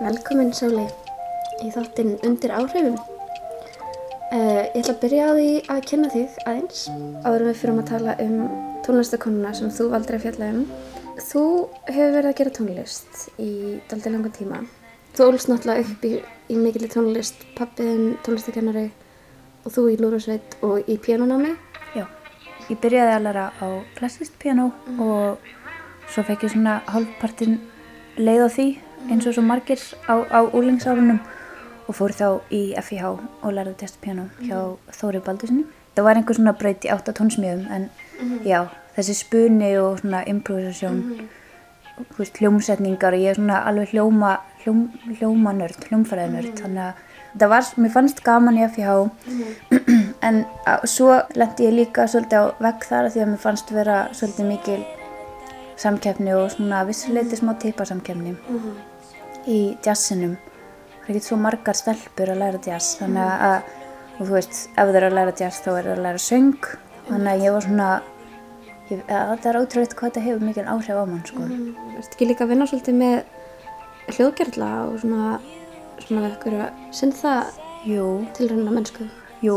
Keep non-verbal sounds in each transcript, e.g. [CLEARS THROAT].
Velkomin Sóli í þáttinn undir áhrifum. Uh, ég ætla að byrja á því að kynna þig aðeins áður við fyrir að tala um tónlistakonuna sem þú valdur að fjalla um. Þú hefur verið að gera tónlist í daldi langan tíma. Þú ólst náttúrulega upp í, í mikill tónlist, pappiðin tónlistakennari og þú í lúrasveit og í pjánunámi. Já, ég byrjaði að læra á klassist piano og svo fekk ég svona hálfpartin leið á því eins og svo margir á, á úlingsárunum og fór þá í FIH og lærði testpiano hjá Þóri Baldurssoni. Það var einhver svona braut í átta tónsmjöðum en já, þessi spuni og svona improvisasjón, þú veist, hljómsetningar og ég er svona alveg hljóma, hljóm, hljómanörd, hljómfæraðinörd, þannig að það var, mér fannst gaman í FIH [CLEARS THROAT] en á, svo lendi ég líka svolítið á vegg þar af því að mér fannst vera svolítið mikil samkeppni og svona vissuleiti smá tipasamkeppni í jazzinum. Það er ekki svo margar stelpur að læra jazz þannig að, og þú veist, ef þau eru að læra jazz þá er það að læra söng. Þannig að ég var svona, ég, að, það er ótrúlega hvað þetta hefur mikil áhrif á mann sko. Þú ert ekki líka að vinna svolítið með hljóðgerðla og svona, svona við ykkur að synda Jú, tilrænna mennsku. jú,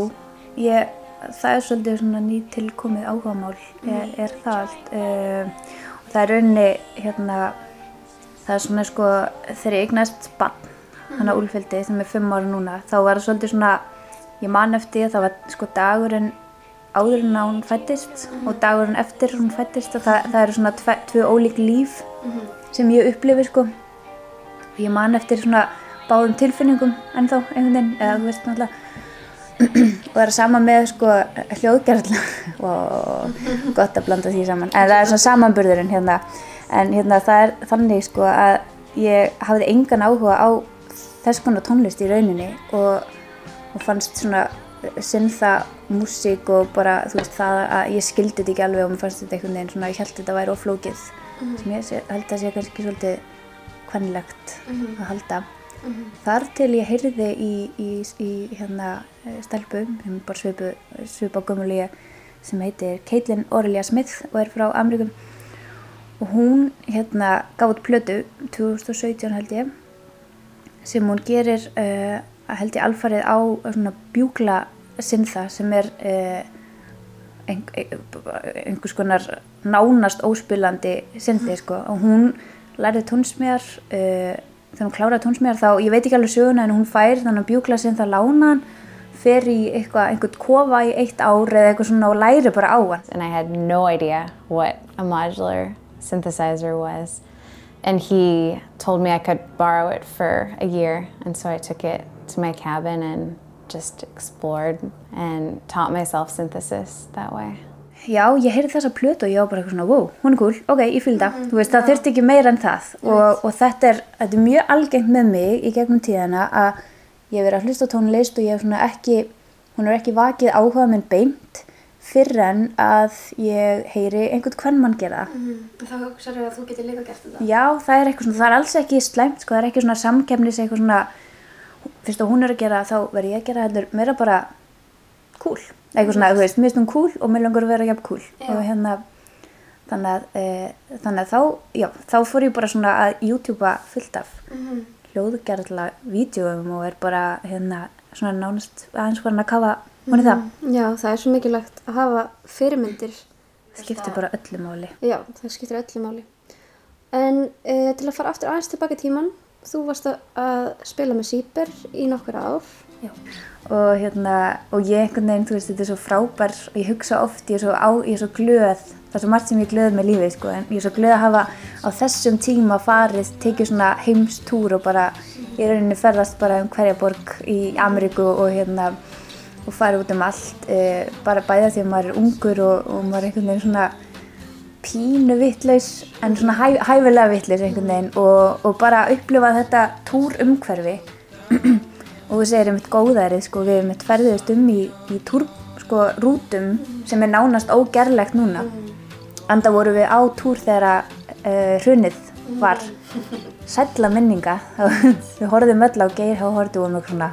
ég, það er svolítið svona nýtilkomið áhugamál er, er það allt. Uh, það er rauninni hérna það er svona sko þegar ég eignast bann hann á úlfildi sem er fimm ára núna þá var það svolítið svona ég man eftir það var sko dagurinn áður en að hún fættist og dagurinn eftir hún fættist og það, það eru svona tve, tvö ólík líf sem ég upplifi sko. Og ég man eftir svona báðum tilfinningum ennþá einhvern veginn eða þú veist náttúrulega. Og það er sama með sko hljóðgerðla [LAUGHS] og gott að blanda því saman. En það er svona samanburðurinn hérna. En hérna það er þannig sko að ég hafði engan áhuga á þess konar tónlist í rauninni og, og fannst svona sinnþa músík og bara þú veist það að ég skildi þetta ekki alveg og mér fannst þetta einhvern veginn svona ég held þetta væri oflókið sem ég held að sé kannski svolítið kvennlegt að halda. Þar til ég heyrði í, í, í hérna stelpu sem bara svipu, svipu á gömul ég sem heitir Caitlin Aurelia Smith og er frá Ameríkum og hún hérna gaf út plötu 2017 held ég sem hún gerir uh, held ég alfarið á svona bjúkla sinnþa sem er uh, ein, ein, einhvers konar nánast óspilandi sinnþi sko. Og hún lærði tónsmjar uh, þegar hún kláraði tónsmjar þá, ég veit ekki alveg söguna en hún fær þannig bjúkla sinnþa lánan fer í eitthvað, einhvern kofa í eitt ár eða eitthvað svona og læri bara á hann. And I had no idea what a modular synthesizer was. And he told me I could borrow it for a year, and so I took it to my cabin and just explored and taught myself synthesis that way. Já, ég heyrði þessa plötu og ég var bara eitthvað svona, wow, hún er cool, ok, ég fylg það. Þú veist, það þurfti ekki meira en það. Og, og þetta, er, þetta er mjög algengt með mig í gegnum tíðana að ég hef verið að hlusta á tónlist og ég hef svona ekki, hún er ekki vakið áhuga minn beint fyrr en að ég heyri einhvern hvern mann gera það. Þá hugsaðu að þú getur líka gert þetta. Já, það er eitthvað svona, það er alls ekki slæmt, sko, það er ekki svona samkefnis, eitthvað svona, fyrst að hún er að gera þá verð ég að gera heldur, meira bara cool, eitthvað svona, þú veist, mér finnst hún cool og mér langar að vera jafn cool. Og hérna, þannig að, e, þannig að þá, já, þá fór ég bara svona að YouTubea fullt af hljóðgerðla vídjóum og er bara, hérna, svona nánast aðeins farin að kafa, hún er það, Já, það er svo mikilvægt að hafa fyrirmyndir. skiptir bara öllu máli. Já, það skiptir öllu máli. En uh, til að fara aftur aðeins tilbaka tíman, þú varst að, spila með Sýper í nokkur ár. Já. Og hérna, og ég einhvern veginn, þú veist, þetta er svo frábær og ég hugsa oft, ég er svo, á, ég er svo glöð, það er svo margt sem ég er glöð með lífið, sko, en ég er svo glöð að hafa á þessum tíma farið, tekið svona heimstúr og bara, er rauninni ferðast bara um hverja borg í Ameríku og hérna, og farið út um allt, e, bara bæða því að maður er ungur og, og maður er einhvern veginn svona pínu vittlaus, en svona hæ, hæfilega vittlaus einhvern veginn og, og bara upplifa þetta túr umhverfi [CLEARS THROAT] og þú segir einmitt góðærið sko, við einmitt ferðist um í, í túr, sko rútum sem er nánast ógerlegt núna enda voru við á túr þegar uh, hrunið var. Sætla minninga. [LAUGHS] Við horfðum öll á geir og horfðum um eitthvað svona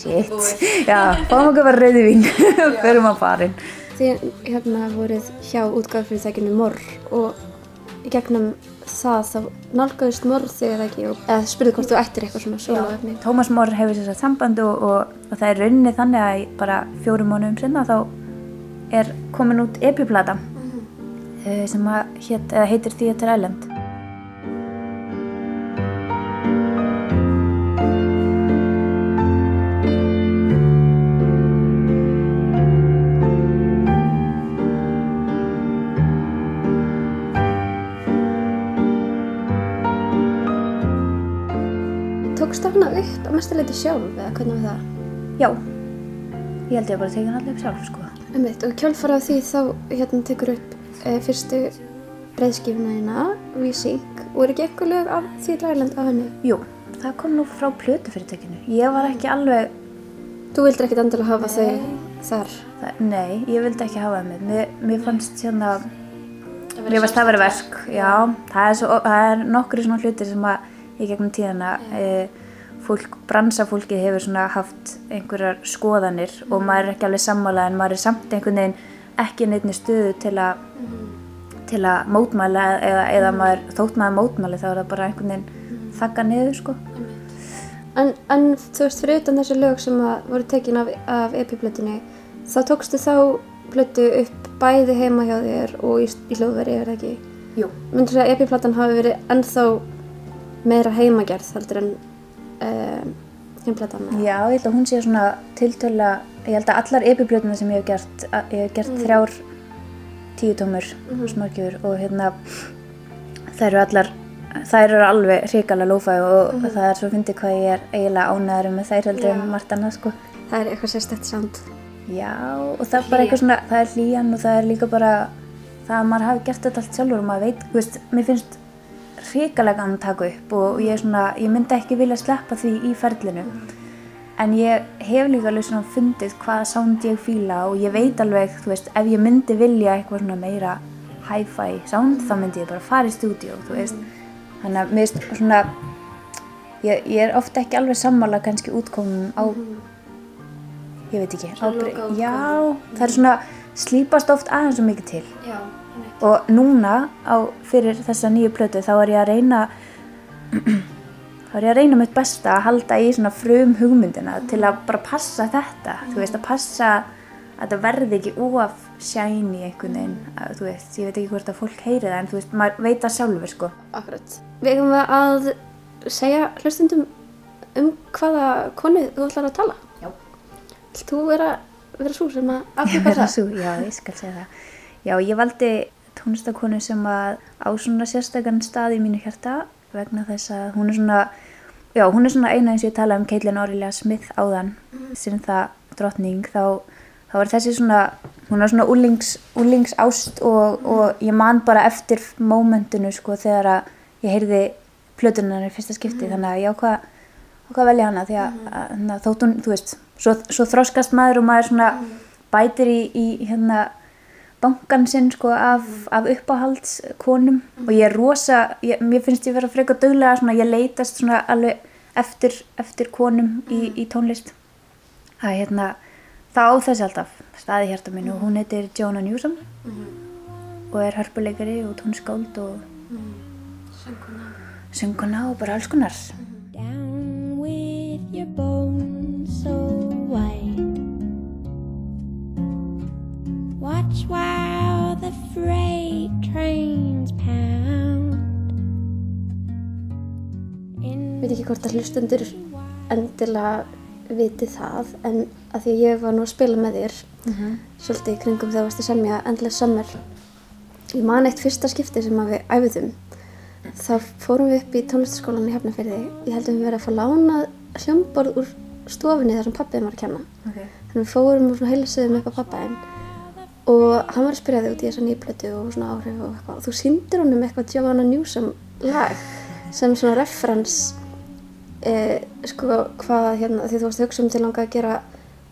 shit, [LAUGHS] já, fáum okkur bara rauðvín og [LAUGHS] förum á farin Þið hérna voruð hjá útgáðfyrirtækinu Morr og gegnum það þá nálgæðist Morr þig eða ekki? Og eða spurði hvort þú ættir eitthvað svona soloefni. Tómas Mór hefur sér satt samband og, og, og það er rauninni þannig að bara fjórum mánuðum sinna þá er komin út epiplata. Sem að hét, eða heitir Theatre Island Tókst það hana upp að mestuleiti sjálf eða hvernig var það? Já, ég held ég að bara tekið hann allir upp sjálf sko. Umveitt og kjálfara af því þá hérna tekur upp fyrstu breiðskifuna þína, Vísing og er ekki eitthvað lög af því dræland af henni? Jú, það kom nú frá plötufyrirtökinu. Ég var ekki alveg, Þú vildir ekkit endilega hafa þau þar? það, nei, ég vildi ekki hafa það með. Mér, mér fannst hérna, mér fannst það verið verk, já. Það er, svo, það er nokkru svona hlutir sem að í gegnum tíðana e, fólk, bransafólkið hefur svona haft einhverjar skoðanir og maður er ekki alveg sammála en maður er samt einhvern veginn ekki neittni stöðu til að til að mótmæla eða, eða maður, þótt maður mótmæli þá er það bara einhvern veginn þakka niður sko. En, en þú veist, fyrir utan þessi lög sem voru tekin af, af epiplötunni, þá tókstu þá plötu upp bæði heima hjá þér og í, í hljóðveri, er það ekki? Jú. Myndur þú að epiplatan hafi verið ennþá meira heimagerð heldur en um? Já, ég held að hún sé svona tiltöla, ég held að allar epiblötuna sem ég hef gert, ég hef gert þrjár tíu tómur snorkjur og hérna þær eru allar, þær eru alveg hrikalega lófæg og það er svo fyndið hvað ég er eiginlega ánæður með þær heldur en margt annað sko. Það er eitthvað sérstætt samt. Já, og það er bara eitthvað svona, það er hlýjan og það er líka bara það að maður hafi gert þetta allt sjálfur og maður veit, þú veist, mér finnst hrikalega gaman að taka upp og ég svona, ég myndi ekki vilja sleppa því í ferlinu. En ég hef líka alveg svona fundið hvaða sound ég fíla og ég veit alveg, þú veist, ef ég myndi vilja eitthvað svona meira hi-fi sound þá myndi ég bara fara í stúdíu, þú veist. Þannig að mér finnst svona ég, ég er ofta ekki alveg sammála kannski útkomum á ég veit ekki, ábyrg, já, það er svona slípast oft aðeins svo mikið til Já, og núna á, fyrir þessa nýju plötu þá er ég að reyna [CLEARS THROAT] þá er ég að reyna mitt besta að halda í svona frum hugmyndina til að bara passa þetta þú veist að passa að það verði ekki óaf shiny einhvern veginn að, þú veist, ég veit ekki hvort að fólk heyri það en þú veist, maður veit það sjálfur sko akkurat. Við eigum að segja hlustundum um hvaða konu þú ætlar að tala. Já. Þú vera, vera svo sem að afhjúpa það? sú, já, ég skal segja það. Já, ég valdi tónlistakonu sem að á svona sérstakann stað í mínu hjarta vegna þess að hún er svona, já, hún er svona eina eins og ég talaði um Caitlin Aurelia Smith áðan, sem það drottning, þá, þá er þessi svona, hún er svona úlings, úlings ást og, og ég man bara eftir mómentinu sko þegar að ég heyrði plötunar í fyrsta skipti, þannig að ég ákvað hvað velja hana því að, að, að þótt hún, þú veist, svo, svo þroskast maður og maður svona bætir í, í hérna bankan sinn sko af, af uppáhaldskonum og ég er rosa, ég, mér finnst ég vera frekar döglega svona, ég leitast svona alveg eftir, eftir konum í, í tónlist. Hérna, það á þessi alltaf staði hjarta mínu. Og hún heitir Jonah Newsom. Og er hörpuleikari og tónskáld og sönguna og bara alls konar. Down with your bones so hvort að hlustundur endilega viti það en að því að ég var nú að spila með þér svolítið í kringum þegar varst að semja Endless Summer ég man eitt fyrsta skipti sem að við æfðum þá fórum við upp í tónlistaskólan í Hafnarfirði. Ég held að við verið að fá lánað hljómborð úr stofinni þar sem pappið var að kenna. Okay. þannig við fórum og heilsuðum upp á pappaðinn og hann var að spyrja þig út í þessa nýplötu og svona áhrif og eitthvað. Og þú sýndir honum eitthvað Giovanna Newsom lag sem svona referens eh, sko hvað hérna því þú varst að hugsa um til langa að gera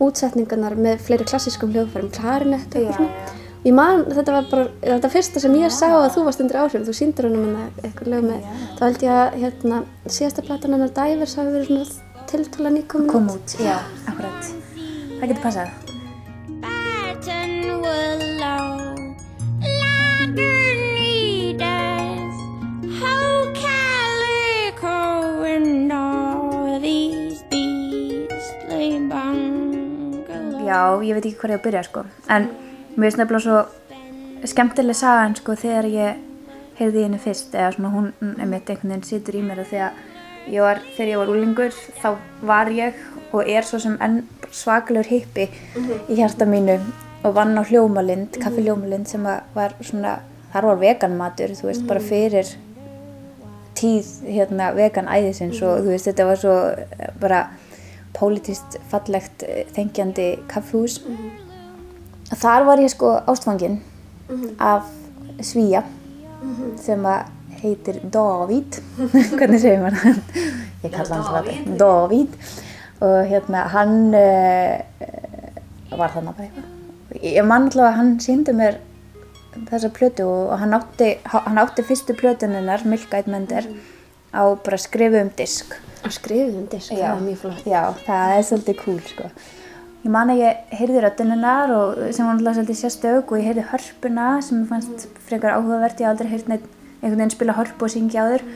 útsetningarnar með fleiri klassískum hljóðfærum, klarinett og eitthvað svona. Ég man, þetta var bara, þetta fyrsta sem ég sá að þú varst undir áhrif, þú sýndir honum hann eitthvað lög með, þá held ég að hérna, síðasta platan hennar Divers hafi verið svona tiltala nýkomin kom út, já, akkurat. Það getur passað já, ég veit ekki hvað ég á að byrja sko. En mér finnst nefnilega svo skemmtileg sagan sko þegar ég heyrði henni fyrst eða svona hún einmitt einhvern veginn situr í mér og þegar ég var, þegar ég var úlingur þá var ég og er svo sem enn svaklegur hippi í hjarta mínu og vann á hljómalind, kaffi hljómalind sem var svona, þar var veganmatur þú veist, bara fyrir tíð hérna vegan æðisins og þú veist, þetta var svo eh, bara pólitist fallegt eh, þengjandi kaffhús þar var ég sko ástfangin af svíja sem að heitir Davíð. [LAUGHS] Hvernig segir maður hann ég kalla hann svona Davíð. Og hérna hann uh, var þarna bara eitthvað. Ég man alltaf að hann síndi mér þessa plötu og hann átti, hann átti fyrstu plötuninnar Milk Eyed Mender á bara skrifu um disk Og skrifið um disk, það var mjög flott. Já, það er svolítið cool sko. Ég man að ég heyrði rödduninnar og sem var náttúrulega svolítið sérstök og ég heyrði hörpuna sem mér fannst frekar áhugavert, ég aldrei heyrt neitt einhvern veginn spila hörpu og syngja áður.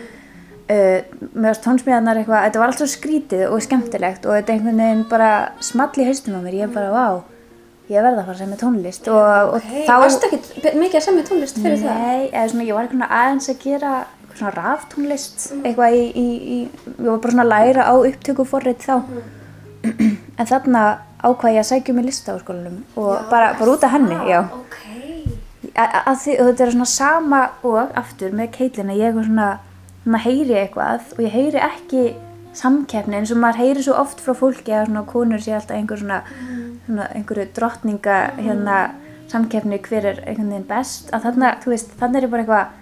Uh, með þess tónsmíðarnar eitthvað, þetta var allt svo skrítið og skemmtilegt og þetta einhvern veginn bara small í haustum á mér, ég bara, vá, ég verða að fara sem með tónlist og, og Þá varstu ekkert be- mikið að semja tónlist fyrir það? Nei, eða svona ég var eitthvað aðeins að gera svona raftónlist eitthvað í, í, í, ég var bara svona að læra á upptöku forrið þá. [CLEARS THROAT] En þarna ákvað ég að sækja mig lista á skólanum og bara, bara út af henni, já. Ok. að, að því, þetta er svona sama og aftur með keitlina, ég er svona svona heyri eitthvað og ég heyri ekki samkeppni eins og maður heyri svo oft frá fólki að svona konur sé alltaf einhver svona, svona einhverju drottninga hérna samkeppni hver er einhvern veginn best. Að þarna, þú veist, þannig er ég bara eitthvað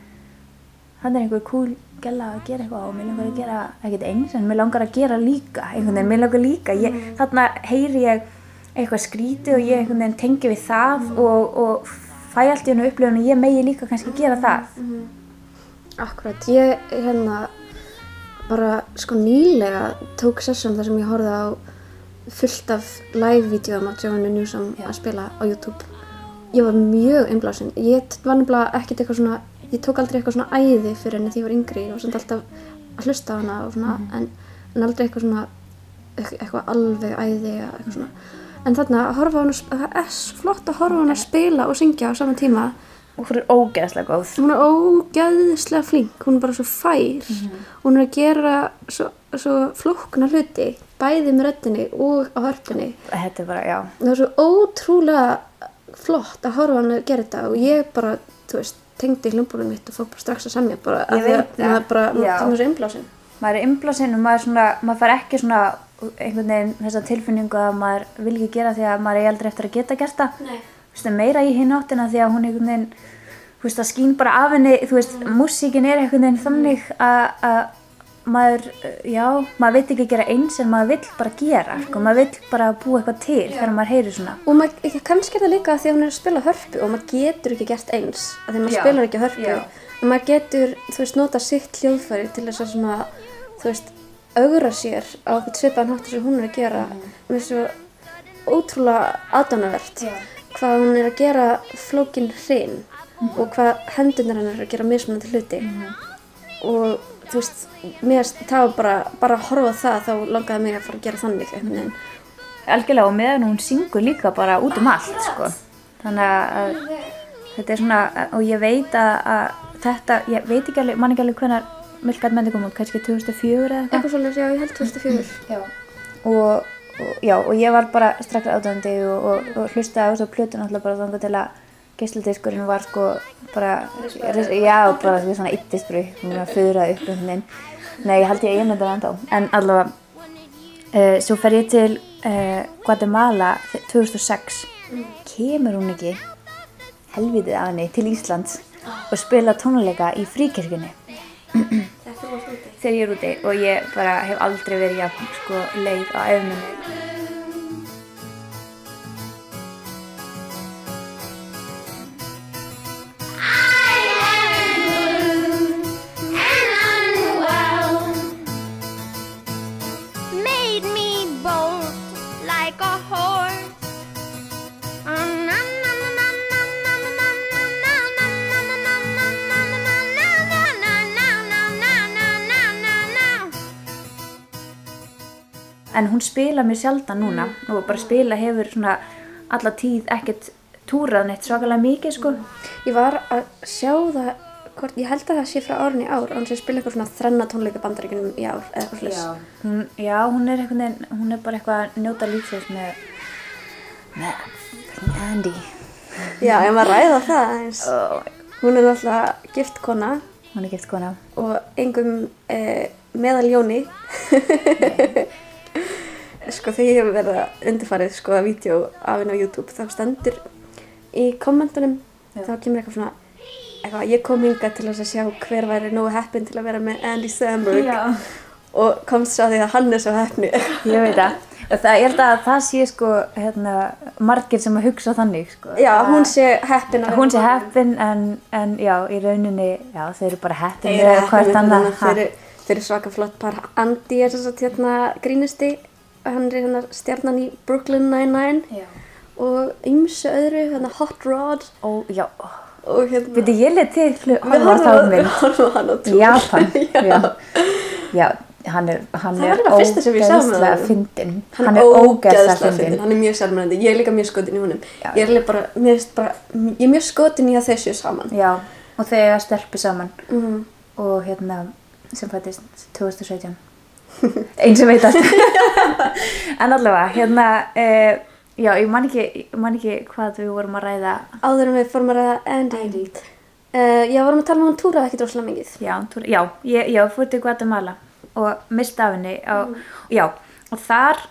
þannig er einhver cool gæla að gera eitthvað og mér langar að gera ekkert eins en mér langar að gera líka einhvern veginn, mér langar líka. Ég, þarna heyri ég eitthvað skrítið og ég einhvern veginn tengi við það og, og fæ allt í hennu upplifun og ég megi líka kannski gera það. Akkurat, ég hérna bara sko nýlega tók sessjón þar sem ég horfði á fullt af live-vídeóum af Joanna Newsom að spila á YouTube. Ég var mjög einblásin. Ég var nefnilega ekkert eitthvað svona, ég tók aldrei eitthvað svona æði fyrir henni því ég var yngri. Var samt alltaf að hlusta á hana og svona, en, en aldrei eitthvað svona, eit- eitthvað alveg æði eitthvað svona. En þarna að horfa á hana, það er flott að horfa á hana spila og syngja á sama tíma. og hún er ógeðslega góð Hún er ógæðislega flink, hún er bara svo fær. Hún er að gera svo, svo flókna hluti, bæði með röddinni og á hörpunni. þetta er bara, já Það er svo ótrúlega flott að horfa hann að gera þetta og ég bara, þú veist, tengdi hljómbólum mitt og fór bara strax að semja bara af því að maður bara, maður er svo innblásin. maður er innblásinn og maður, svona, maður fær ekki svona einhvern veginn þessa tilfinningu að maður vil ekki gera því að maður er aldrei eftir að geta gert það Nei. Þú veist, meira í hinn áttina því að hún einhvern veginn þú veist, það skín bara af henni þú veist, músíkin er einhvern veginn þannig að að maður, uh, já, maður veit ekki gera eins en maður vill bara gera, sko, maður vill bara búa eitthvað til þegar maður heyrir svona. Og maður, ekki- kannski er það líka því að hún er að spila hörpu og maður getur ekki gert eins af því að maður Já. spilar ekki hörpu. Já. og maður getur, þú veist, nota sitt hljóðfæri til þess að svona, þú veist, augra sér á eitthvað svipaðan hátt sem hún er að gera. Með svo ótrúlega aðdánavert hvað hún er að gera flókin hrein og hvað hendurnar hennar er að gera mismunandi hluti. Og þú veist, mér það var bara, bara að horfa það þá langaði mig að fara að gera þannig veginn algjörlega og meðan hún syngur líka bara út um allt sko. þannig að þetta er svona og ég veit að, að þetta, ég veit ekki alveg, man ekki alveg hvenar Milkat mendi kom út, kannski 2004 eða eitthvað eitthvað svolítið, já, ég held 2004 já. Og, og, já, og ég var bara strax átandi og, og, og hlustaði á þessu plötu náttúrulega bara þannig til að geisladiskurinn var sko bara, já, bara svona yttisbru, hún var fyrrað upp um þinn nei, ég held ég að ég myndi það ennþá en allavega uh, svo fer ég til uh, Guatemala 2006 kemur hún ekki helvitið af henni til Íslands og spila tónleika í fríkirkjunni? Þegar ég er úti og ég bara hef aldrei verið jafn sko leið á efminni en hún spila mér sjaldan núna og bara spila hefur svona alla tíð ekkert túrað neitt svakalega mikið sko. Ég var að sjá það, hvort, ég held að það sé frá árun í ár, hann sé spila eitthvað svona þrenna tónleika bandaríkunum í ár eða eitthvað slags. hún, já, hún er veginn, hún er bara eitthvað að njóta lífsins með með Andy. Já, ef maður ræða það eins. og Hún er náttúrulega gift kona hún er gift kona og engum eh, meðal Jóni. Sko þegar ég hef verið að undirfarið sko að vídeo af henni á YouTube þá stendur í kommentunum þá kemur eitthvað svona eitthvað, ég kom hinga til að sjá hver væri nógu heppin til að vera með Andy Samberg. Já. og komst svo að því að hann er svo heppni. Ég veit það. Það, ég held að það sé sko hérna, margir sem að hugsa þannig sko. Já, hún sé heppin hún sé heppin en, en já, í rauninni já, þau eru bara heppin Þeir eru heppin annað með þeir eru svaka flott par. Andy er þess að hérna grínisti hann er hérna stjarnan í Brooklyn Nine-Nine Já. og ymsu öðru, hérna Hot Rod. Og já, og hérna veitir ég let til horfa á þá horfum á- mynd horfum á hann á í túr. Japan. [LAUGHS] Já. já. já, hann er hann Það er ógeðslega fyndinn. Hann, hann er ógeðslega fyndinn. hann er mjög sérmennandi, ég er líka mjög skotin í honum. Já. ég er alveg bara, mér finnst bara ég er mjög skotin í að þau séu saman. Já, og þau eiga stelpu saman. Mm. og hérna sem fættist 2017 einn sem veit allt en allavega hérna uh, já, ég man ekki, ég man ekki hvað við vorum að ræða. Áður en við fórum að ræða Andy uh, já, vorum að tala um hún túraði ekki droslega mikið. Já, túr, já, ég, já fór til Guatemala og mista af henni og, já, og þar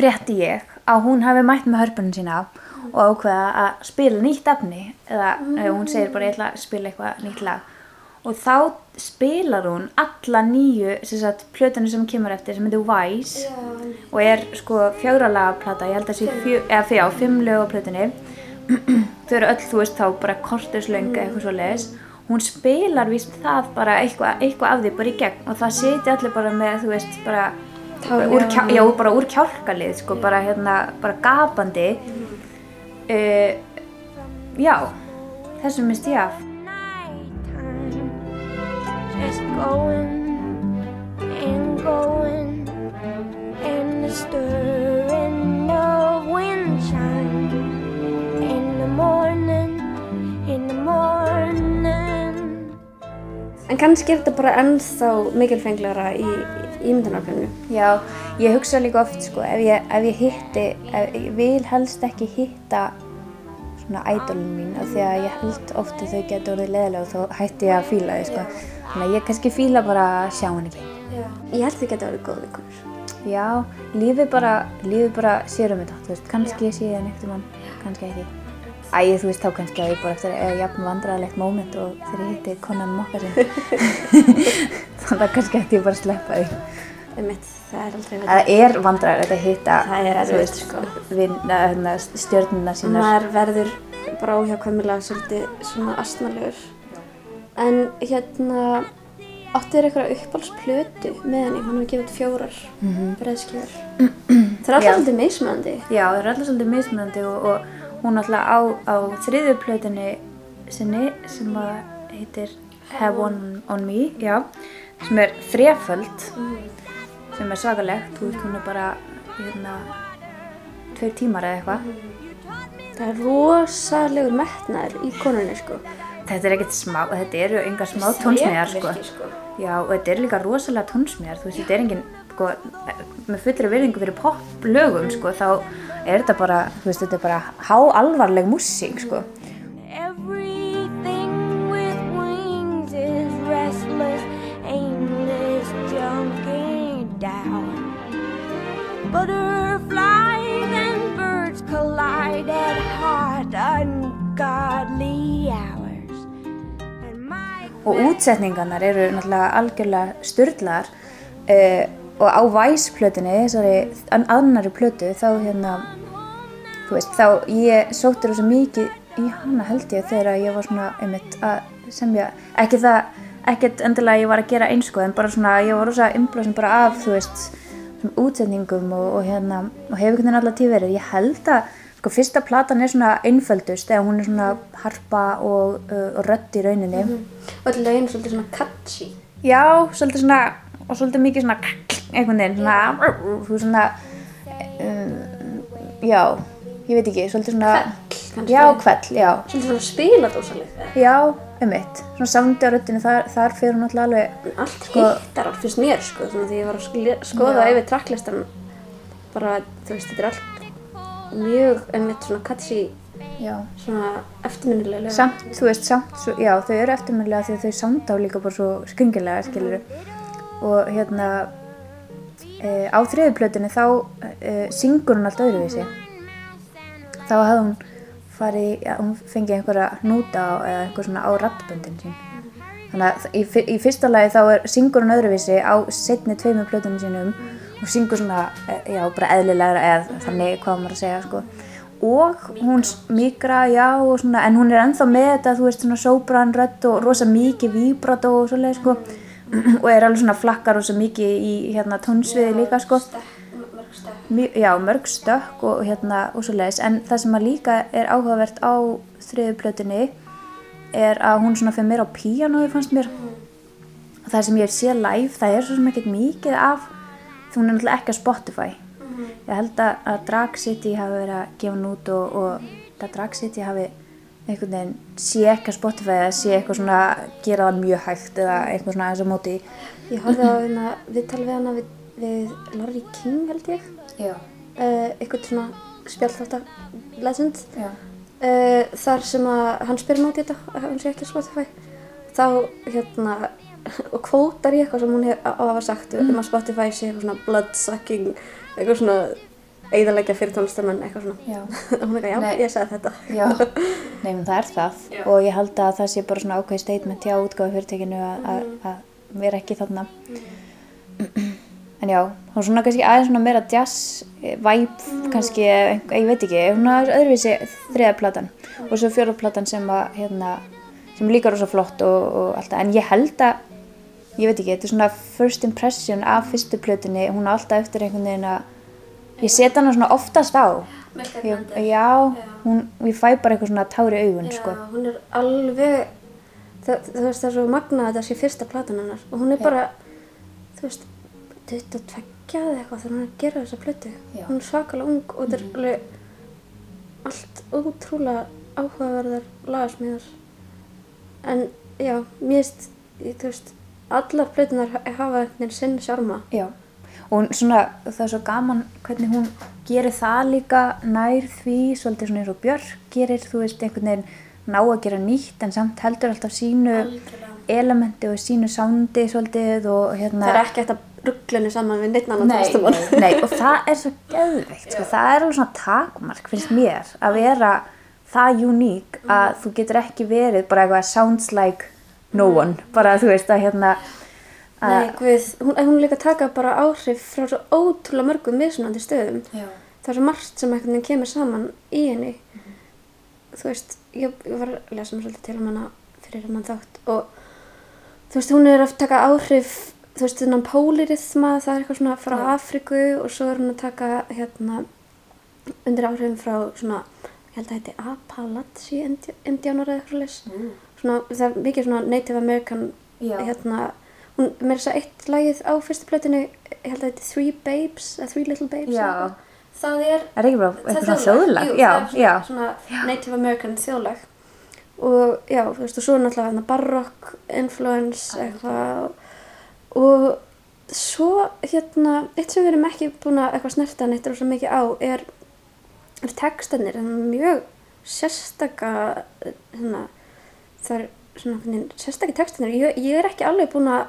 frétti ég að hún hafi mætt með hörpunum sína og ákveða að spila nýtt efni eða mm. hún segir bara ég ætla að spila eitthvað nýtt lag og þá spilar hún alla nýju plötunum sem kemur eftir sem heitir Wise. Og er sko fjögralaga plata, ég held að sé fjö, eða fjá, fimm lög á plötunni. [CLEARS THROAT] Þau eru öll, þú veist, þá bara kortuslöng eða eitthvað svo leiðis hún spilar víst það bara eitthvað, eitthvað af því bara í gegn. Og það seti allir bara með, þú veist, bara Tár, úr, já. kjá, já, bara úr kjálkalið, sko, bara hérna, bara gapandi. Uh, já, þessu minnst ég af just going and going, and the stirring of windshine in the morning, in the morning. en kannski er þetta bara ennþá mikilfenglegra í ímyndunarplanu Já, ég hugsa líka oft sko, ef ég, ef ég hitti, ef, ég vil helst ekki hitta svona ædolin mín af því að ég held oft að þau getur orðið leðilega og þá hætti ég að fíla þau sko. Þannig að ég kannski fíla bara að sjá hann ekki. ég held þið geta verið góð vikunur Já, lífið bara, lífið bara sér um þetta, þú veist, kannski sé ég hann eftir mann, kannski ekki. Æ, þú veist, þá kannski að ég bara eftir að jafn vandræðalegt moment og þegar ég hitti konan mokka sinn. [LAUGHS] Þannig að kannski ætti ég bara að sleppa því. Einmitt, það er aldrei Það er vandræðilegt að hitta Það þú veist, sko. vin, hérna, stjörnuna sínar. maður verður bara óhjákvæmilega svolítið svona astnalegur en hérna áttu þér eitthvað uppáhaldsplötu með henni, hún hefur gefið fjórar mm -hmm. breiðskjör það er alltaf svolítið mismöndi Já, það er alltaf svolítið mismunandi og, og hún alltaf á, á þriðju plötunni sinni sem að heitir Have One On Me, já, sem er þreföld, sem er svakalegt, þú veist, hún er bara, hérna, tveir tímar eða eitthvað. það er rosalegur metnaður í konunni sko Þetta er ekkert smá, þetta eru engar smá tónsmíðar, sko. Sko. Já, og þetta er líka rosalega tónsmíðar, þú veist, þetta er engin, sko, með fullri virðingu fyrir poplögum, sko, þá er þetta bara, þú veist, þetta er bara háalvarleg músík, sko. Butterflies and birds collide at hot, ungodly hours. Og útsetningarnar eru náttúrulega algjörlega styrlaðar uh, og á Vice-plötunni, þessari an- annari plötu, þá hérna, þú veist, þá ég sótti rosa mikið í hana held ég þegar ég var svona einmitt að semja, ekki það, ekkert endilega að ég var að gera einsko, en bara svona, ég var rosa innblásin bara af, þú veist, svona útsetningum og, og hérna, og hefur einhvern veginn allar tíð verið. Ég held að, sko, fyrsta platan er svona einföldust, eða hún er svona harpa og, uh, og rödd í rauninni. og öll lögin er svolítið svona catchy Já, svolítið svona, og svolítið mikið svona einhvern veginn svona, þú veist svona um, já, ég veit ekki svolítið svona, kannski. já, kvell, já Svolítið svona spiladósaleg. já, um eitt, svona sándi á röddinu þar, þar fyrir hún alltaf alveg Allt Sko- hittar allt fyrst mér sko, svona því ég var að skoða yfir tracklistan bara, þú veist, þetta er allt mjög, einmitt svona já, svona eftirminnilega. samt, þú veist, samt svo, já, þau eru eftirminnilega því þau sánda á líka bara svo skringilega, skilur og hérna e, á þriðu plötunni þá e, syngur hún allt öðruvísi. Þá hafði hún farið, ja, hún fengið einhverja núta á, eða einhver svona á rattböndin sín. Þannig að í, í fyrsta lagi þá er, syngur hún öðruvísi á setni tveimur plötunum sínum og syngur svona, e, já, bara eðlilegra eða þannig hvað maður að segja, sko. Og hún mikra, já, og svona en hún er ennþá með þetta, þú veist, svona sóbran rödd og rosa mikið víbrato og svoleið, sko. [CLEARS THROAT] Og er alveg svona flakkar rosa mikið í, hérna, tónsviði líka, sko. Mjög- já, mörg stökk og hérna og svo leiðis, en það sem að líka er áhugavert á þriðu plötunni er að hún svona fyrir mér á píanói fannst mér. Og það sem ég sé live, það er svo sem ekkert mikið af hún er náttúrulega ekki á Spotify. Ég held að, að Drag City hafi verið að gefa hún út og, og að Drag City hafi einhvern veginn sé ekki á Spotify eða sé eitthvað svona gera það mjög hægt eða eitthvað svona eins og móti. Ég horfði á hérna, viðtal við hana við, við Larry King held ég, uh, eitthvað svona já, Uh, þar sem að hann spyrir nátt í þetta, að hann sé ekki á Spotify. Þá hérna, og kvótar í eitthvað sem hún hef, hafa sagt um að Spotify sé eitthvað svona bloodsucking, eitthvað svona eigðalegja fyrir tónlistamenn, eitthvað svona. já. Og [LAUGHS] hún eitthvað, já, Nei. ég sagði þetta. Já, [LAUGHS] nei, menn það er það. Og ég held að það sé bara svona ákveð statement hjá útgáðu fyrirtekinu að, að, vera ekki þarna. [CLEARS THROAT] En já, hún er svona kannski aðeins svona meira jazz eh, vibe kannski, eh, ég veit ekki svona öðruvísi þriða platan og svo fjóra platan sem að hérna, sem líka rosa flott og, og alltaf, en ég held að ég veit ekki, þetta er svona first impression af fyrstu plötunni, hún er alltaf eftir einhvern veginn að ég set hana svona oftast á ég, já, hún, ég fæ bara eitthvað svona tári augun sko. Já, hún er alveg, það, þú veist, það er svo magnað að þetta sé fyrsta platan hennar og hún er bara, þú veist, 22 eða eitthvað þegar hún er að gera þessa plötu. Já. Hún er svakalega ung og þetta er alveg allt ótrúlega áhugaverðar lagasmíðar. En já, mér ég- þú veist, allar plötunar ha- hafa einhvern sinn sjárma. Já, og svona, það er svo gaman hvernig hún gerir það líka nær því, svolítið svona eins og Björk gerir, þú veist, einhvern veginn ná að gera nýtt en samt heldur alltaf sínu elementi og sínu sándi svolítið og hérna Það er ekki hægt að rugglinni saman við neitt annan nei, tónlistamann. nei, nei, og það er svo geðveikt, sko, það er alveg svona takmark finnst mér að vera það uník að þú getur ekki verið bara eitthvað sounds like no one, bara þú veist að hérna að, Nei, guð, hún, en hún er líka að taka bara áhrif frá svo ótrúlega mörgum mismunandi stöðum. Já. Það er svo margt sem veginn kemur saman í henni. Þú veist, ég, ég var að lesa mér svolítið til um hana fyrir hennan þátt og þú veist, hún er að taka áhrif, þú veist, þennan pólirithma, það er eitthvað svona frá Afriku og svo er hún að taka hérna undir áhrifum frá svona, ég held að þetta er Appalachia indi- indjánar eða eitthvað. Svona, það er mikið svona Native American, hérna, hún með þess að eitt lagið á fyrstu plötinu, ég held að þetta er Three Babes, eða Three Little Babes. Já. Það er er ekki bara eitthvað er þjóðlag, já, er já, svona Native American þjóðlag. Og já, þú veist, og svo er náttúrulega barock influence eitthvað. Og svo hérna, eitt sem við erum ekki búin að eitthvað snerta neitt rosa mikið á er, er textanir, er mjög sérstaka hérna, það er svona sérstakki textanir, ég, ég er ekki alveg búin að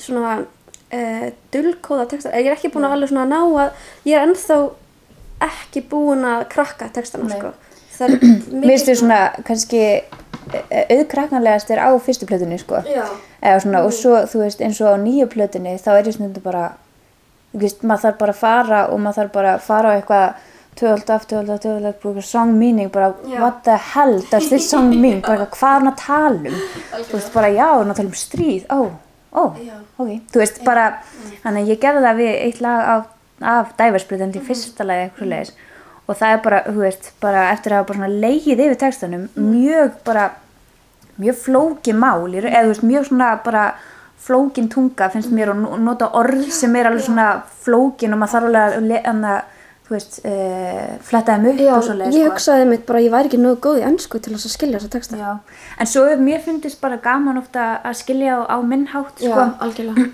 svona uh, dullkóða textar, ég er ekki búin að alveg svona ná að, ég er ennþá ekki búin að krakka textana sko. Það er þið svona kannski auðkraknarlegast er á fyrstu plötunni sko. Svona og svo þú veist eins og á nýju plötunni þá er ég svona bara þú veist maður þarf bara að fara og maður þarf bara að fara á eitthvað tvöld af, tvöld af, tvöld af, bara song meaning bara Já. what the hell does this song [LAUGHS] mean? Bara hvað er hann að tala um? Þú veist bara já, hann að tala um stríð? Ó, ó, Já. ok. Þú veist bara, þannig að ég gerði það við eitt lag af, af Diversbreytandi Mhm. í fyrsta lagi eitthvað leis og það er bara, þú veist, bara eftir að hafa bara svona leigið yfir textanum Mhm. mjög bara mjög flóki mál, eða þú veist, mjög svona bara flókin tunga finnst mér og no- nota orð sem er alveg svona flókin og maður þarf alveg að þú veist, uh, fletta þeim upp Já, svoleiðis, ég sko. hugsaði mitt bara að ég væri ekki nógu góð í ennsku til þess að skilja þessa texta. Já, en svo mér fundist bara gaman ofta að skilja á, á minn hátt, sko. algjörlega.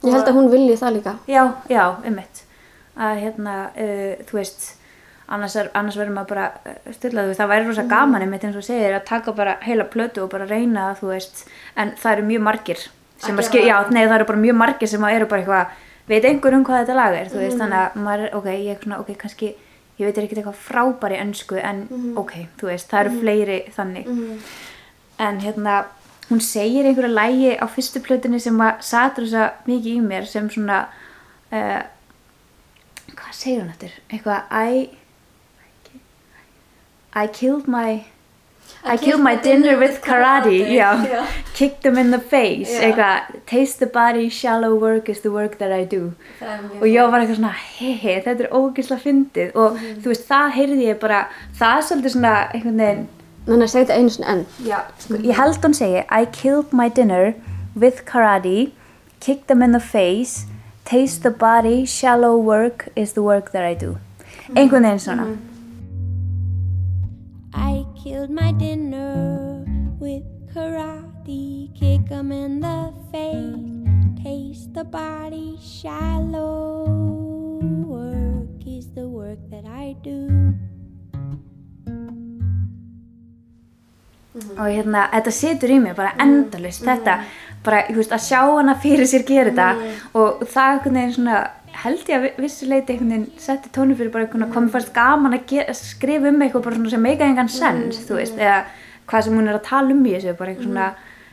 Ég held að hún vilji það líka. Já, já, einmitt. Að hérna, uh, þú veist, annars, annars verður maður bara þú veist, það væri rosa gaman einmitt eins og segir að taka bara heila plötu og bara reyna, þú veist, en það eru mjög margir sem að skilja, já, nei, það eru bara mjög margir sem að eru bara eitthvað, veit einhver um hvað þetta lag er, þú veist, þannig að maður, ok, ég er svona, ok, kannski, ég veit ekki eitthvað frábæri önsku, en ok, þú veist, það eru fleiri þannig. En hérna, hún segir einhverja lægi á fyrstu plötunni sem að satur þess að mikið í mér sem svona, uh, hvað segir hún eftir? Eitthvað, I, I killed my, I, killed my dinner with karate, já, kicked them in the face, eitthvað, taste the body, shallow work is the work that I do. Og ég var eitthvað svona, hei, hei, þetta er ógeðslega fyndið. Og þú veist, það heyrði ég bara, það er svolítið svona einhvern veginn, Þannig að segja þetta einu sinni enn. Já, sko, ég held hún segi I killed my dinner with karate kicked them in the face taste the body, shallow work is the work that I do. Einhvern veginn svona. I killed my dinner with karate, kick 'em in the face, taste the body, shallow work is the work that I do. og hérna, þetta situr í mig bara endalist þetta, bara, ég veist, að sjá hana fyrir sér gera þetta og það veginn svona held ég að vi- vissu leiti einhvern veginn setti tónu fyrir bara einhvern veginn hvað mér fannst gaman að gera, skrifa um eitthvað bara svona sem meika engan sens, þú veist, eða hvað sem hún er að tala um í þessu, bara eitthvað svona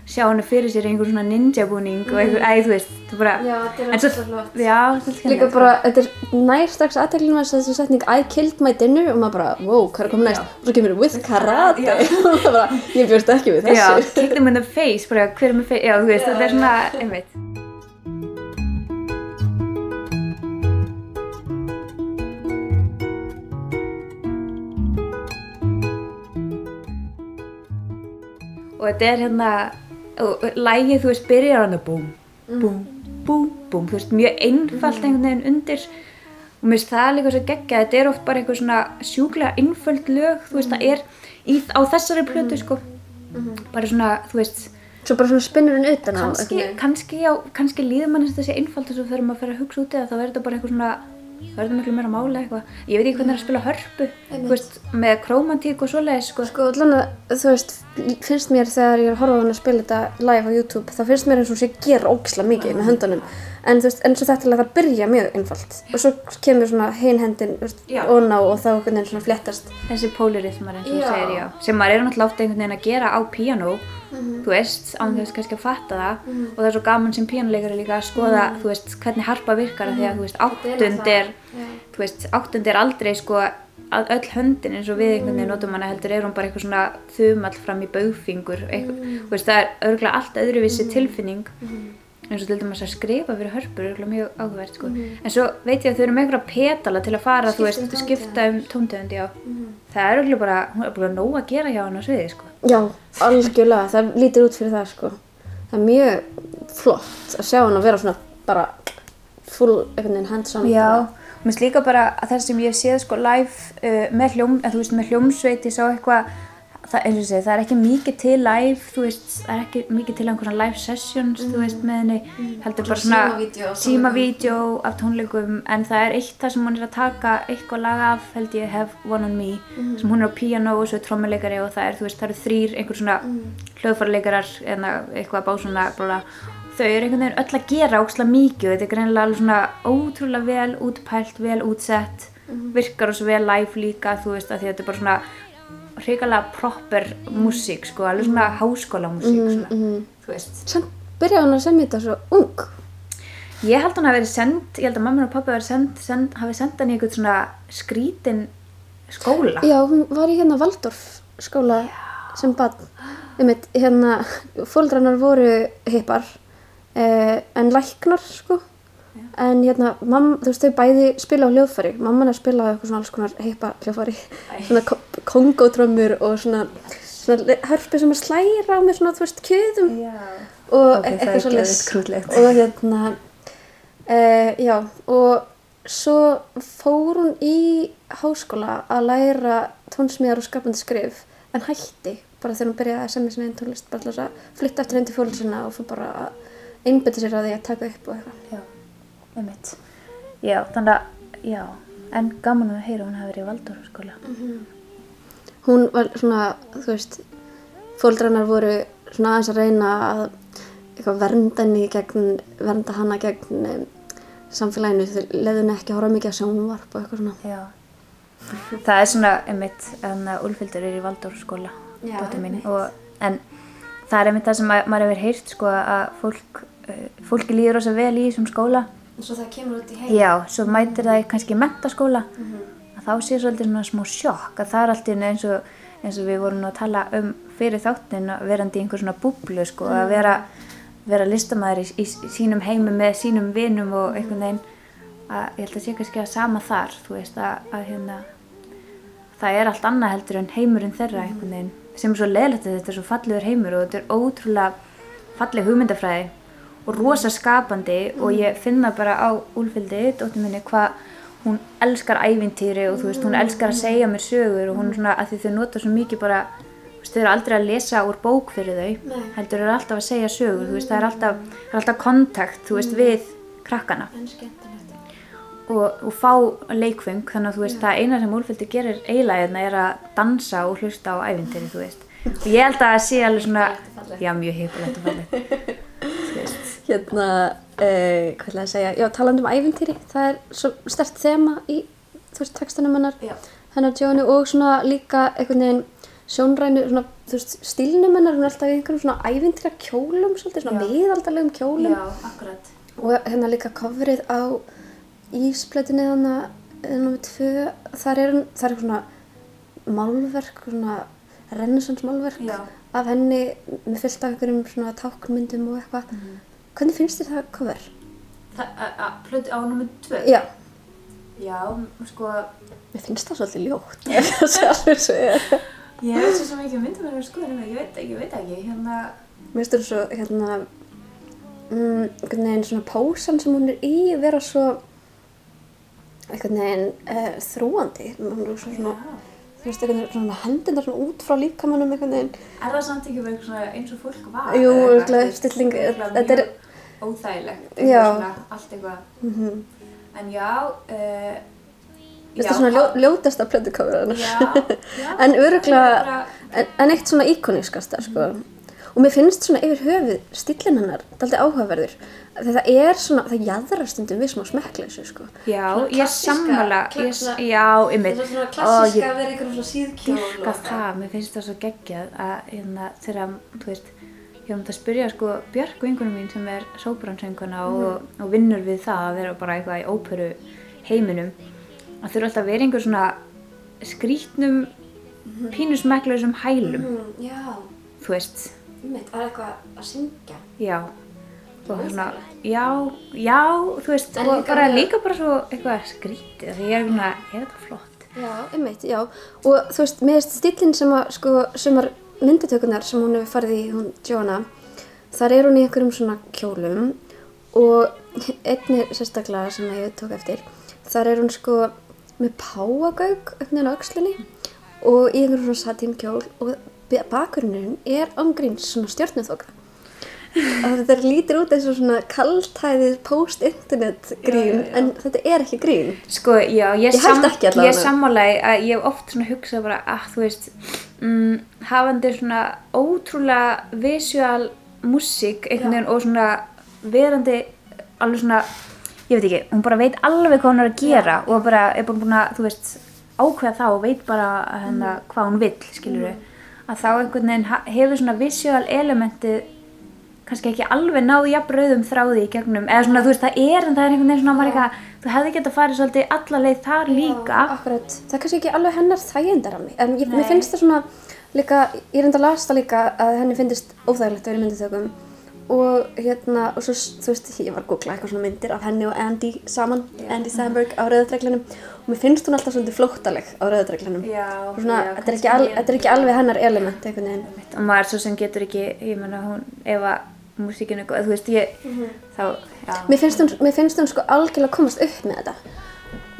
sjá hana fyrir sér í einhver svona ninja búning og eitthvað, æ, þú veist, þú bara Já, þetta er ógeðslega flott. já, þetta er Líka bara, þetta er nær strax aðtæklinu að þessu setning I killed my dinner og maður bara, wow, hvað er komið næst? Og svo kemur with karate. [LAUGHS] og það bara, ég björst ekki við já, þessu. kick them in the face, bara hver er með face, já, þú veist, þetta er svona, einmitt þetta er hérna og lægið, þú veist, byrjar hann að búm, búm, búm, búm þú veist, mjög einfalt einhvern veginn undir. Og mér finnst það líka svo geggja þetta er oft bara eitthvað svona sjúklega einföld lög, þú veist, það er í, á þessari plötu, sko. Bara svona, þú veist. Svo bara svona spinnur henn utan á. kannski, kannski, já, kannski líður mann þessi einfalt og svo þegar maður fer að hugsa út það þá er þetta bara eitthvað svona er þetta miklu meira máli eitthvað ég veit ekki hvernig það er að spila hörpu veist, með krómantík og svoleiðis sko. Sko, allan að, þú veist, finnst mér þegar ég er að horfa á hann að spila þetta live á YouTube, þá finnst mér eins og sé gera ógislega mikið með höndunum. En þú veist, eins og þetta er að það byrja mjög einfalt. Og svo kemur svona hin hendin, þú veist, Já. og ná og þá einhvern veginn svona fléttast. þessi pólirithmar eins og þú segir já. Sem maður er náttúrulega ofta einhvern veginn að gera á píanó þú veist, án þess kannski að fatta það. Og það er svo gaman sem píanuleikari líka að skoða þú veist, hvernig harpa virkar mm. því að þú veist, áttund er þú veist, áttund er aldrei sko að öll höndin eins og við einhvern veginn notum hana heldur er hún bara eitthvað svona þumall fram í baugfingur eitthvað, þú veist, það er eins og til dæmis að skrifa fyrir hörpur er mjög áhugavert sko. en svo veit ég að þau eru með einhverja petala til að fara, þú veist, skipta um tóntegund já, það er örugglega bara hún er bara nóg að gera hjá hann á sviði sko. Já, algjörlega, það lítur út fyrir það, sko. Það er mjög flott að sjá hann að vera svona bara full, veginn hands-on. Já, mér finnst líka bara að það sem ég séð sko live uh, með hljóm, með hljómsveit ég sá eitthvað, það, segi, það er ekki mikið til live, þú veist, það er ekki mikið til einhverja live sessions, þú veist, með henni, heldur bara svona símavídeó af tónleikum, en það er eitt það sem hún er að taka eitthvað lag af, held ég, Have One On Me, sem hún er á piano og svo er trommuleikari og það er, þú veist, það eru þrýr, einhver svona hljóðfarleikarar, eða eitthvað básuna, bara, þau eru einhvern veginn öll að gera ókslega mikið þetta er greinilega alveg svona ótrúlega vel útpælt, vel útsett virkar og svo vel live líka þú veist að þetta er bara svona hrikalega proper músík sko, alveg svona háskóla músík svona, þú veist Sem byrjaði hann að semja þetta svo ung. ég held hann að verið send, ég held að mamma og pappa verið send, send, hafi sendt hann í einhvern svona skrítin skóla Já, hún var í hérna Valdorf skóla sem barn. Einmitt, hérna, fóldrannar voru hippar, eh, en læknar, sko. En hérna, mamma, þú veist, þau bæði spila á hljóðfæri. Mamma er að spila á eitthvað svona alls konar hippa hljóðfæri. Svona ko- kongótrömmur og svona, svona le- hörpu sem er slæra á með svona, þú veist, kjöðum. Já. og Ok, það er eitthvað svo geðveikt krúttlegt. og hérna uh, já, og svo fór hún í háskóla að læra tónsmíðar og skapandi skrif en hætti bara þegar hún byrjaði að semja sinna einn tónlist bara þess að flytta eftir hendi fólk sinna og fór bara að einbytta sér að því að taka upp og eitthvað Já, einmitt. Já, þannig að, já, en gaman að heyra hún hafi verið í Valdóraskóla. hún var svona, þú veist fóldrannar voru svona aðeins að reyna að eitthvað vernda henni gegn, vernda hana gegn samfélaginu, þau henni ekki að horfa mikið að sjónvarp og eitthvað svona Já. Það er svona, einmitt, en Úlfildur er í. Og, en það er einmitt það sem að, maður hefur heyrt, sko, að fólk, uh, fólki líður rosa vel í þessum skóla. Svo það kemur út í heim Já, svo mætir það í kannski mentaskóla að þá sé svolítið svona smá sjokk að það er alltaf eins og, eins og við vorum að tala um fyrir þáttin að verandi í einhver svona búblu sko, að vera, vera listamæður í, í sínum heimi með sínum vinum og einhvern veginn. Að ég held að sé kannski að sama þar þú veist að, að hérna það er allt annað heldur en heimurinn þeirra einhvern veginn sem er svo leðlegt að þetta er svo fallegur heimur og þetta er ótrúlega falleg hugmyndafræði og rosa skapandi og ég finna bara á Úlfildi, dóttir minni, hvað hún elskar ævintýri og þú veist, hún elskar að segja mér sögur og hún er svona, að því þau nota svo mikið bara, þú veist, þau eru aldrei að lesa úr bók fyrir þau, Nei. heldur eru alltaf að segja sögur, þú veist, það er alltaf, það er alltaf kontakt, þú veist, við krakkana. En skemmtilegt. Og, og fá leikfeng þannig að þú veist, það eina sem Úlfildi gerir eiginlega hérna er að dansa og hlusta á ævintýri, þú veist. Og ég held að það sé alveg svona já, mjög hyggulegt og veist, [LAUGHS] hérna, uh, hvað ætlaði að segja? Já, talandi um ævintýri, það er svo stert þema í, þú veist, textanum hennar. Já. hennar Jóni og svona líka einhvern veginn sjónrænu svona, þú veist, stílnum hennar hún er alltaf í einhverjum svona ævintýra kjólum svolítið, svona Já. miðaldalegum kjólum. Akkurat. Og hérna líka coverið á íspletinni þannig nummer tvö, þar er, hún- þar er svona málverk, svona renaissance málverk Já. af henni með fyllt af einhverjum svona táknmyndum og eitthvað hvernig finnst þér það cover? það, plötu á nummer tvö? Já, já, sko mér finnst það svolítið ljótt það sé alveg svo er. ég veit svo ekki myndum að vera skoðan um það, ég veit, ég veit ekki hérna, mér finnst það svo hérna mm, einhvern veginn svona pósan sem hún er í vera svo einhvern veginn uh, þrúandi hún er svo svona þú veist, einhvern veginn svona hendina svona út frá líkamannum einhvern veginn. Er það samt ekki verið eins og fólk var Jú, veist, stilling, þetta er- óþægilegt Já. eitthvað svona, allt eitthvað mm en já uh, Þetta er svona ljó, ljótasta [LAUGHS] já En öruglega, en, en eitt svona íkonískasta, sko. Og mér finnst svona yfir höfuð stílinn hennar, þetta er aldrei áhugaverður. Það er svona, það jaðrar stundum við smá smekkleysu, sko. Já, ég klassíska- sammála, ég, já, ymmið. Þetta er svona klassíska að vera einhverjum svona síðkjól Dýrka það, mér finnst það svo geggjað að hérna, þegar, þú veist, ég var um að spyrja sko Björk vingunum mín sem er sóbransönguna og, og vinnur við það að vera bara eitthvað í óperu heiminum að þurfa alltaf að vera einhver svona skrítnum pínusmekklausum hælum, Mm, já, þú veist, mitt, er eitthvað að syngja. já. Og svona, já, já, þú veist, En og bara með- líka bara svo eitthvað skrítið, því ég er svona, er þetta flott? Já, einmitt, já. Og þú veist, mér finnst stílinn sem að, sko, sumar myndatökunar sem hún hefur farið í, hún Joanna, þar er hún í einhverjum svona kjólum og einni sérstaklega sem ég tók eftir, þar er hún sko með páagauk öfnin á öxlinni og í einhverjum svona satínkjól og bakgrunin er ángríns svona stjórnuþoka. Og þetta lítir út eins og svona kaltæðið post-internet grín, en þetta er ekki grín. Sko, já, ég, Ég held ekki allavega. Ég sammálaði að ég hef oft svona hugsað bara að þú veist, mm, hafandi svona ótrúlega visual músík og svona verandi alveg svona, ég veit ekki, hún bara veit alveg hvað hún er að gera og bara er búin búin að, þú veist, ákveða það og veit bara hérna, hvað hún vill, skilur að þá einhvern veginn hefur svona visual elementið kannski ekki alveg náðu jafn rauðum þráði í gegnum, eða svona þú veist það er en það er einhvern veginn svona maður eitthvað, þú hefði gett að fara svolítið alla leið þar líka. Já, akkurat. Það er kannski ekki alveg hennar þægindarami, en ég, mér finnst það svona líka, ég reynda að lasta líka að henni finnist óþægilegt að vera í mynditökum og hérna, og svo, þú veist, ég var að googla eitthvað svona myndir af henni og Andy saman, Andy Samberg á rauðadreglinum og mér finnst hún alltaf svolítið flóttaleg á rauðadreglinum. Já, Og svona, já, þetta er, al, er ekki alveg hennar element einhvern veginn. og maður svo sem getur ekki, ég menna hún ef að músíkinu, góð, þú veist, ég, þá, já. Mér finnst hún, mér finnst hún sko algjörlega komast upp með þetta.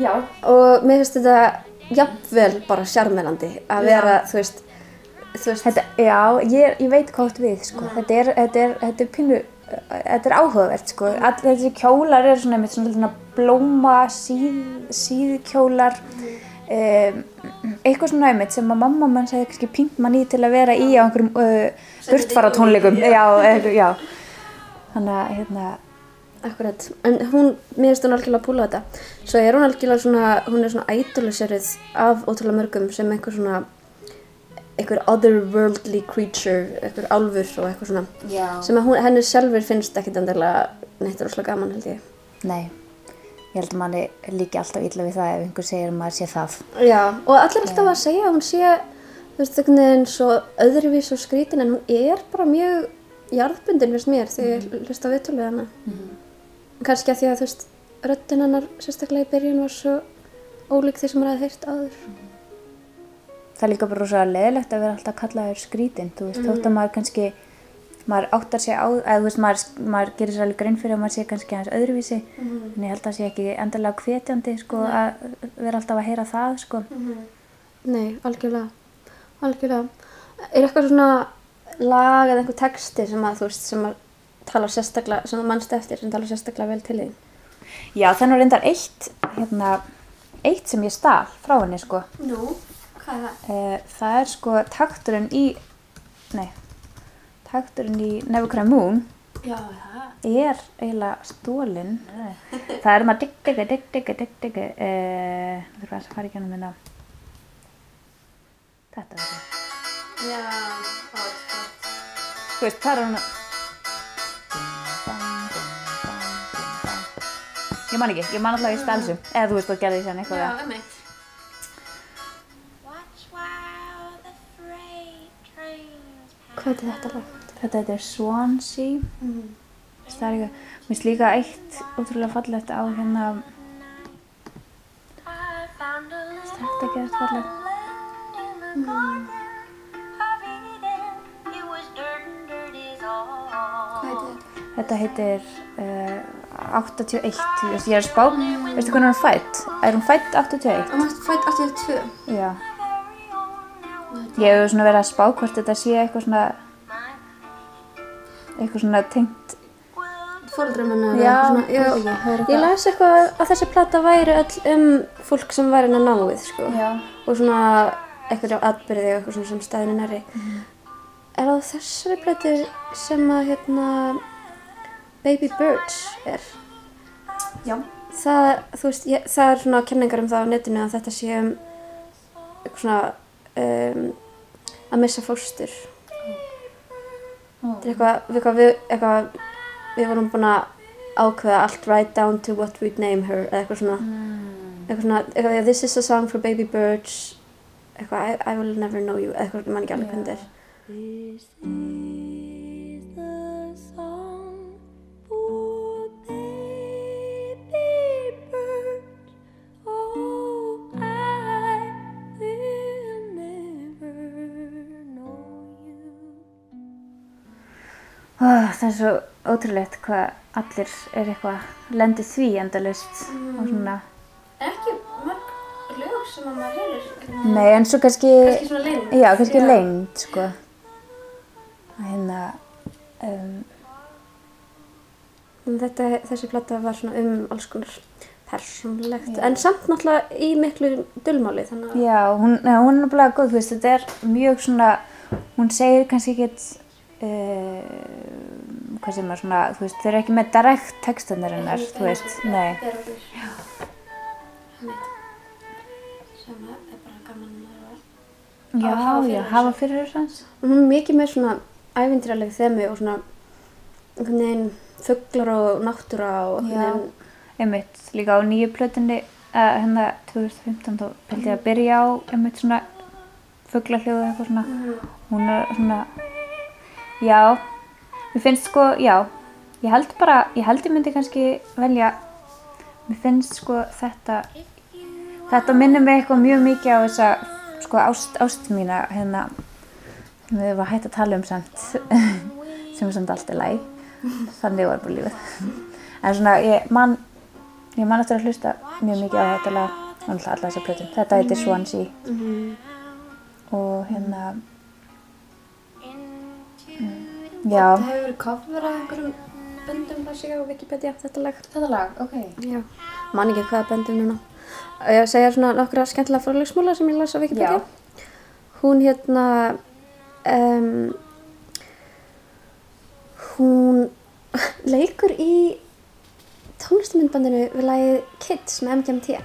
Já. Og mér finnst þetta jafnvel bara sjarmerandi að vera, þú veist, þú veist, Þetta, já, ég, ég veit átt við, sko. Þetta er, þetta er, þetta er pínu, þetta er áhugavert, sko. All, þessi kjólar eru svona, einmitt svona, blóma, síð, síðkjólar, um, eitthvað svona einmitt sem að mamma mann segði kannski pínt mann í til að vera í á einhverjum uh, burtfara tónleikum. Já, eitthvað, já. Þannig að, hérna, Akkurat, en hún, mér finnst hún algjörlega að púla þetta. Svo er hún algjörlega svona, hún er svona idoliseruð af ótrúlega mörgum sem einhver svona, einhver otherworldly creature, einhver álfur og eitthvað svona. Já. Sem að hún, henni sjálfur finnst ekkit endilega neitt rosalega gaman held ég. nei, ég held að manni líki alltaf illa við það ef einhver segir að maður sé það. Já, og allir alltaf að segja að hún sé, þú veist, einhvern veginn svo öðruvís og skrítin en hún er bara mjög jarðbundin, finnst mér, þegar ég hlusta á viðtölið hana. Kannski að því að, þú veist, röddinn hennar, sérstaklega í byrjun, var svo ólík því sem maður hafði heyrt áður. það er líka bara rosa leðilegt að vera alltaf kallaður skrítinn, þú veist, þótt að maður kannski maður áttar sig á, eða þú veist, maður, maður gerir sér alveg grein fyrir að maður sé kannski aðeins öðruvísi en ég held að það sé ekki endilega hvetjandi, sko, að vera alltaf að heyra það, sko. Nei, algjörlega, algjörlega. Er eitthvað svona lag eða einhver texti sem að, þú veist, sem að tala sérstaklega, sem þú mannst eftir, sem tala sérstaklega vel til þín? Já, þannig reyndar eitt, hérna eitt sem ég stál frá henni, sko Nú, hvað er það? Eh, það er sko takturinn í nei, takturinn í Cry Moon Já, það. er eiginlega stólinn það er maður digg digg digg digg digg digg þú þurfum að fara í gennum minna þetta er það Já, alveg. þú veist, það er hún ég man ekki, ég man alltaf í stalsum eða þú veist, þú gerði sérna eitthvað Já, ja. einmitt. Watch while the freight trains pass. Hvað er þetta lag? þetta heitir Swansea Mm. það er eitthvað, mér finnst líka eitt ótrúlega fallegt á hérna þetta little gerist fallegt þetta? Heitir uh, 81, þú veist, ég er spá, veistu hvernig hún fætt? Er hún fætt 81? Hún fætt 82. Já. Ég hefur svona verið að spá hvort þetta sé eitthvað svona, eitthvað svona tengt, Fóldrum hennar. Já, svona, eitthvað- Ég las eitthvað að þessi plata væri öll um fólk sem væri hennar náið, sko. Já. Og svona á atbyrði og eitthvað svona sem staðinu næri. Er það á þessari platu sem að, hérna, Baby Birds er? já, Það, veist, ég, það er svona kenningar um það á netinu að þetta sé um eitthvað svona um, að missa fóstur. Þetta er eitthvað, eitthvað, við, eitthvað, við vorum búin að ákveða allt right down to what we'd name her, eða eitthvað svona, eitthvað svona, eitthvað, this is a song for baby birds, eitthvað, I, I will never know you, eða eitthvað, ég man ekki alveg birds. Oh, það er svo ótrúlegt hvað allir er eitthvað, lendir því endalust og svona, ekki sem að maður heyrir? nei, en svo kannski, Kannski svona leynd. já, kannski Já. lengd, sko, hérna, um, Þetta, þessi plata var svona um alls konar persónlegt, en samt náttúrulega í miklu að... Já, hún, neða, hún er náttúrulega góð, þú veist, þetta er mjög svona, hún segir kannski ekkert, uh, hvað sem er svona, þú veist, þau eru ekki með direkt textanir hennar, þú veist, nei. Já. Sem Já, hafa fyrir já, hafa fyrir þessu hans. Og hún er mikið með svona ævindræleg þemu og svona einhvern veginn fugglar og náttúra og einhvern veginn Einmitt, líka á nýju plötunni, uh, hérna 2015, þá held ég að byrja á, einmitt svona fugglahljóðu eitthvað svona, hún er svona, já, mér finnst sko, já, ég held bara, ég held ég myndi kannski velja, mér finnst sko þetta, þetta minnir mig eitthvað mjög mikið á þessa, sko, ást, ást mína, hérna, við erum að hætta að tala um samt, [LAUGHS] sem er samt alltaf læg, þannig var bara lífið. En svona ég man ég man eftir að hlusta mjög mikið á þetta lag og alltaf alla þessar plötum þetta heitir Swansea. Og hérna mm, já, Það hefur verið cover af einhverjum böndum það sig á Wikipedia, þetta lag. þetta lag, ok. Já, man ekki hvaða böndum núna. Ég segja svona nokkra skemmtilega frálegsmúla sem ég las á Wikipedia. Já. Hún hérna, um, hún [LAUGHS] leikur í tónlistamindbandinu við lagið Kids með MGMT.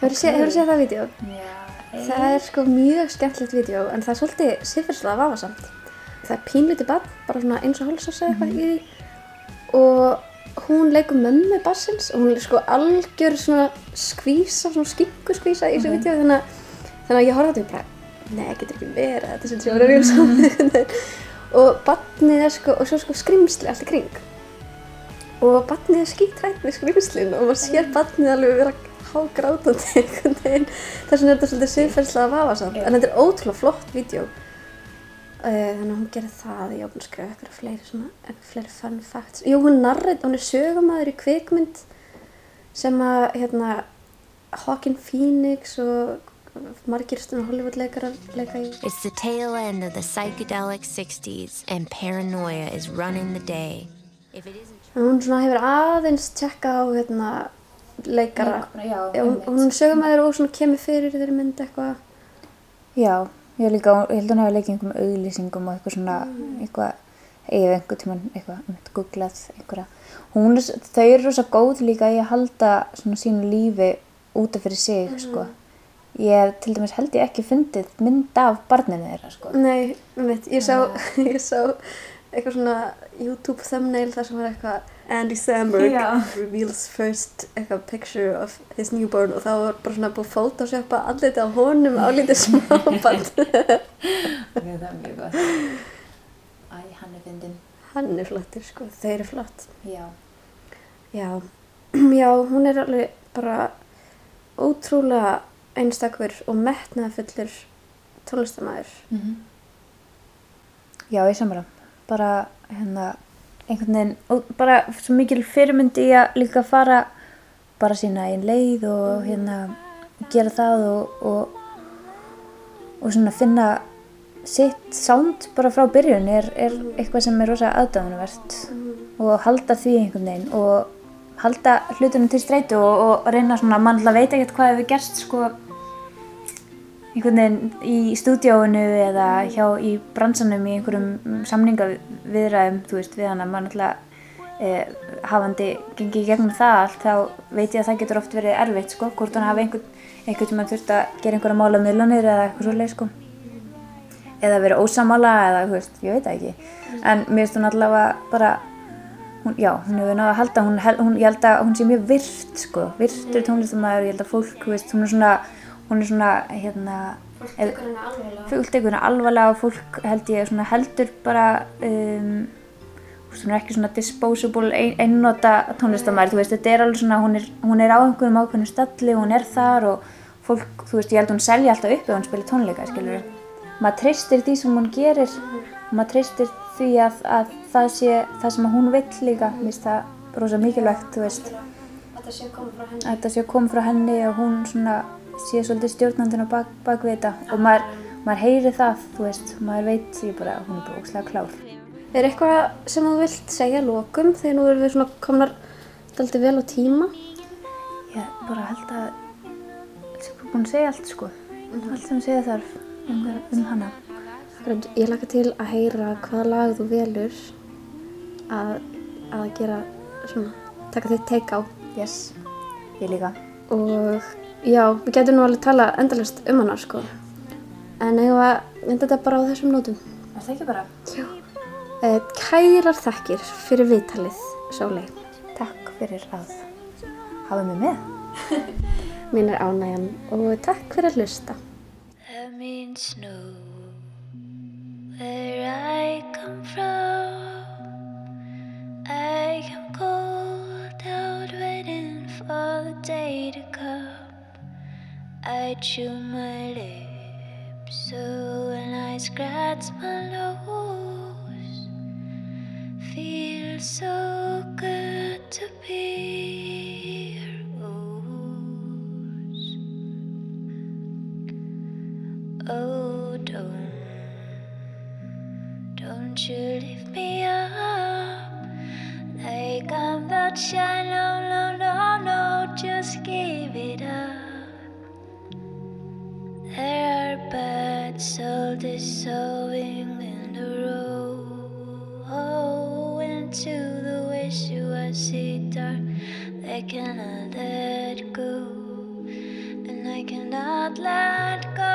Hefur þið okay. séð það vídeo? já, Það er sko mjög skemmtilegt vídeo en það er svolítið sifirslega vafasamt. Það er pínlítið barn, bara svona eins og hálsás eða eitthvað í því og hún leikur mömmu bassins og hún er sko algjör svona skvísa, svona skikku skvísa í þessu vídeo þannig, að- þannig að ég horfði á þetta og ég bara, nei, getur ekki verið að þetta sem sé að vera saman og barnið er sko, og svo sko skrimsli allt í kring. Og barnið er skítrætt við skrimslin og maður sér barnið alveg vera hágrátandi einhvern veginn. Þess vegna er þetta svolítið siðferðslega vafasamt en þetta er ótrúlega flott uh, þannig að hún gerir það ég ofn að skrifa eitthvað fleiri svona fleiri fun facts. Jú hún narrið, hún er sögumæður í kvikmynd sem að hérna Hawkin Phoenix og margir stundum Hollywood leikarar leika í. It's the tail end of the psychedelic 60s, and paranoia is running the day. Hún svona hefur aðeins tjekka á hérna leikara. Já, Já, hún, hún er sögumæður og svona kemur fyrir þeirri mynd eitthvað. Já, ég held að hún hafa leikið einhverjum auðlýsingum og eitthvað svona eitthvað, ég hef einhver tíman eitthvað, um þetta googlað einhverja. Hún er, þau eru rosa góð líka í að halda svona sínu lífi útaf fyrir sig, sko. Ég til dæmis held ég ekki fundið mynd af barninu þeirra, sko. Nei, mitt, ég sá, [LAUGHS] ég sá eitthvað svona YouTube thumbnail þar sem var eitthvað Andy Samberg Já. reveals first eitthvað picture of his newborn og þá var bara svona búið photoshoppa andliti á honum álítið smáband [LAUGHS] það er mjög gott. Æ, hann er fyndin Hann er flottur sko, þeir eru flott. Já, Já, [CLEARS THROAT] já, hún er alveg bara ótrúlega einstakur og metnaðfullur tónlistamæður Já, ég samar bara hérna einhvern veginn, og bara svo mikil fyrirmynd í að líka fara bara sína einn leið og hérna gera það og, og, og svona finna sitt sound bara frá byrjun er, er eitthvað sem er rosa aðdáðanvert og halda því einhvern veginn og halda hlutunum til streitu og, og reyna svona, mann alltaf veit ekkert hvað hefur gerst sko einhvern veginn í stúdíóinu eða hjá í bransanum í einhverjum samningaviðræðum þú veist, við hann að mann alltaf eh, hafandi gengið í gegnum það allt þá veit ég að það getur oft verið erfitt sko, hvort hann hafi einhvern einhvern sem hann þurft að gera einhverja mála miðlanir eða eitthvað svoleið sko. Eða verið ósamála eða þú veist, ég veit það ekki. En mér finnst hún allavega bara hún, já, hún hefur náða að halda hún, hún, ég held að hún sé mjög virt sko, virtur tónlistamæður, ég held að fólk veist, hún er svona, hún er svona hérna, fólk tekur henni alvarlega og fólk held ég svona heldur bara um, hún er ekki svona disposable ein, einnota tónlistamæður, þú veist, þetta er alveg svona hún er, hún er á einhverjum ákveðnum stalli hún er þar og fólk, þú veist, ég held hún selja alltaf upp ef hún spilir tónleika, skilur maður treystir því sem hún gerir. Og maður treystir því að, að það sé það sem hún vill líka. Mér finnst það rosa mikilvægt, þú veist. Þetta sé að koma frá henni og hún svona sé svolítið stjórnandinn á bak, bakvið þetta og maður, maður heyri það, þú veist maður veit því bara, hún er bara ókslega klár. Er eitthvað sem þú vilt segja að lokum þegar nú erum við svona komnar daldið vel á tíma? ég bara held að ég er búin að segja allt sko. Allt sem segja þarf um, um hana Ég laka til að heyra hvaða lag þú velur að, að gera svona, taka þitt take á. Yes, ég líka. Og já, við getum nú alveg tala endalist um hana sko en að enda þetta bara á þessum nótum er það ekki bara? Já eh, Kærar þakkir fyrir viðtalið, Sóley takk fyrir að hafa mig með [LAUGHS] Mín er ánægjan og takk fyrir að hlusta That means snow where I come from. I am cold out waiting for the day to come. I chew my lips so when I scratch my nose, feel feels so good to be here. Oh, don't, don't you lift me up like I'm the child. No, no, no, no, just give it up. There are bad soldiers sowing in the road into the wishy-washy dark. They cannot let go, and I cannot let go.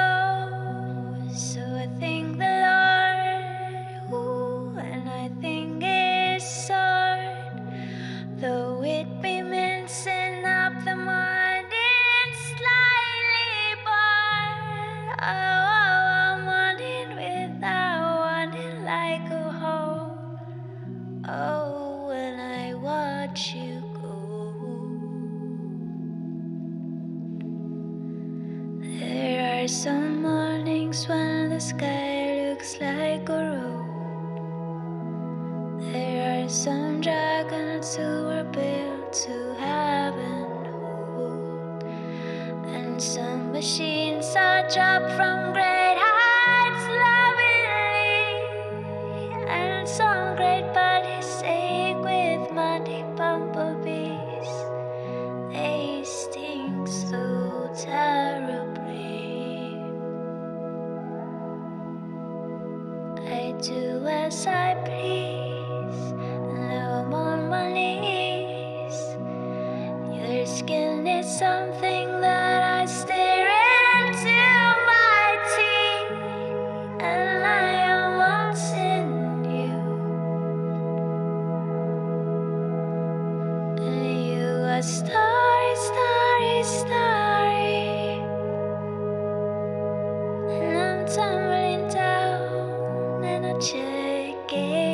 Tumbling down and I check it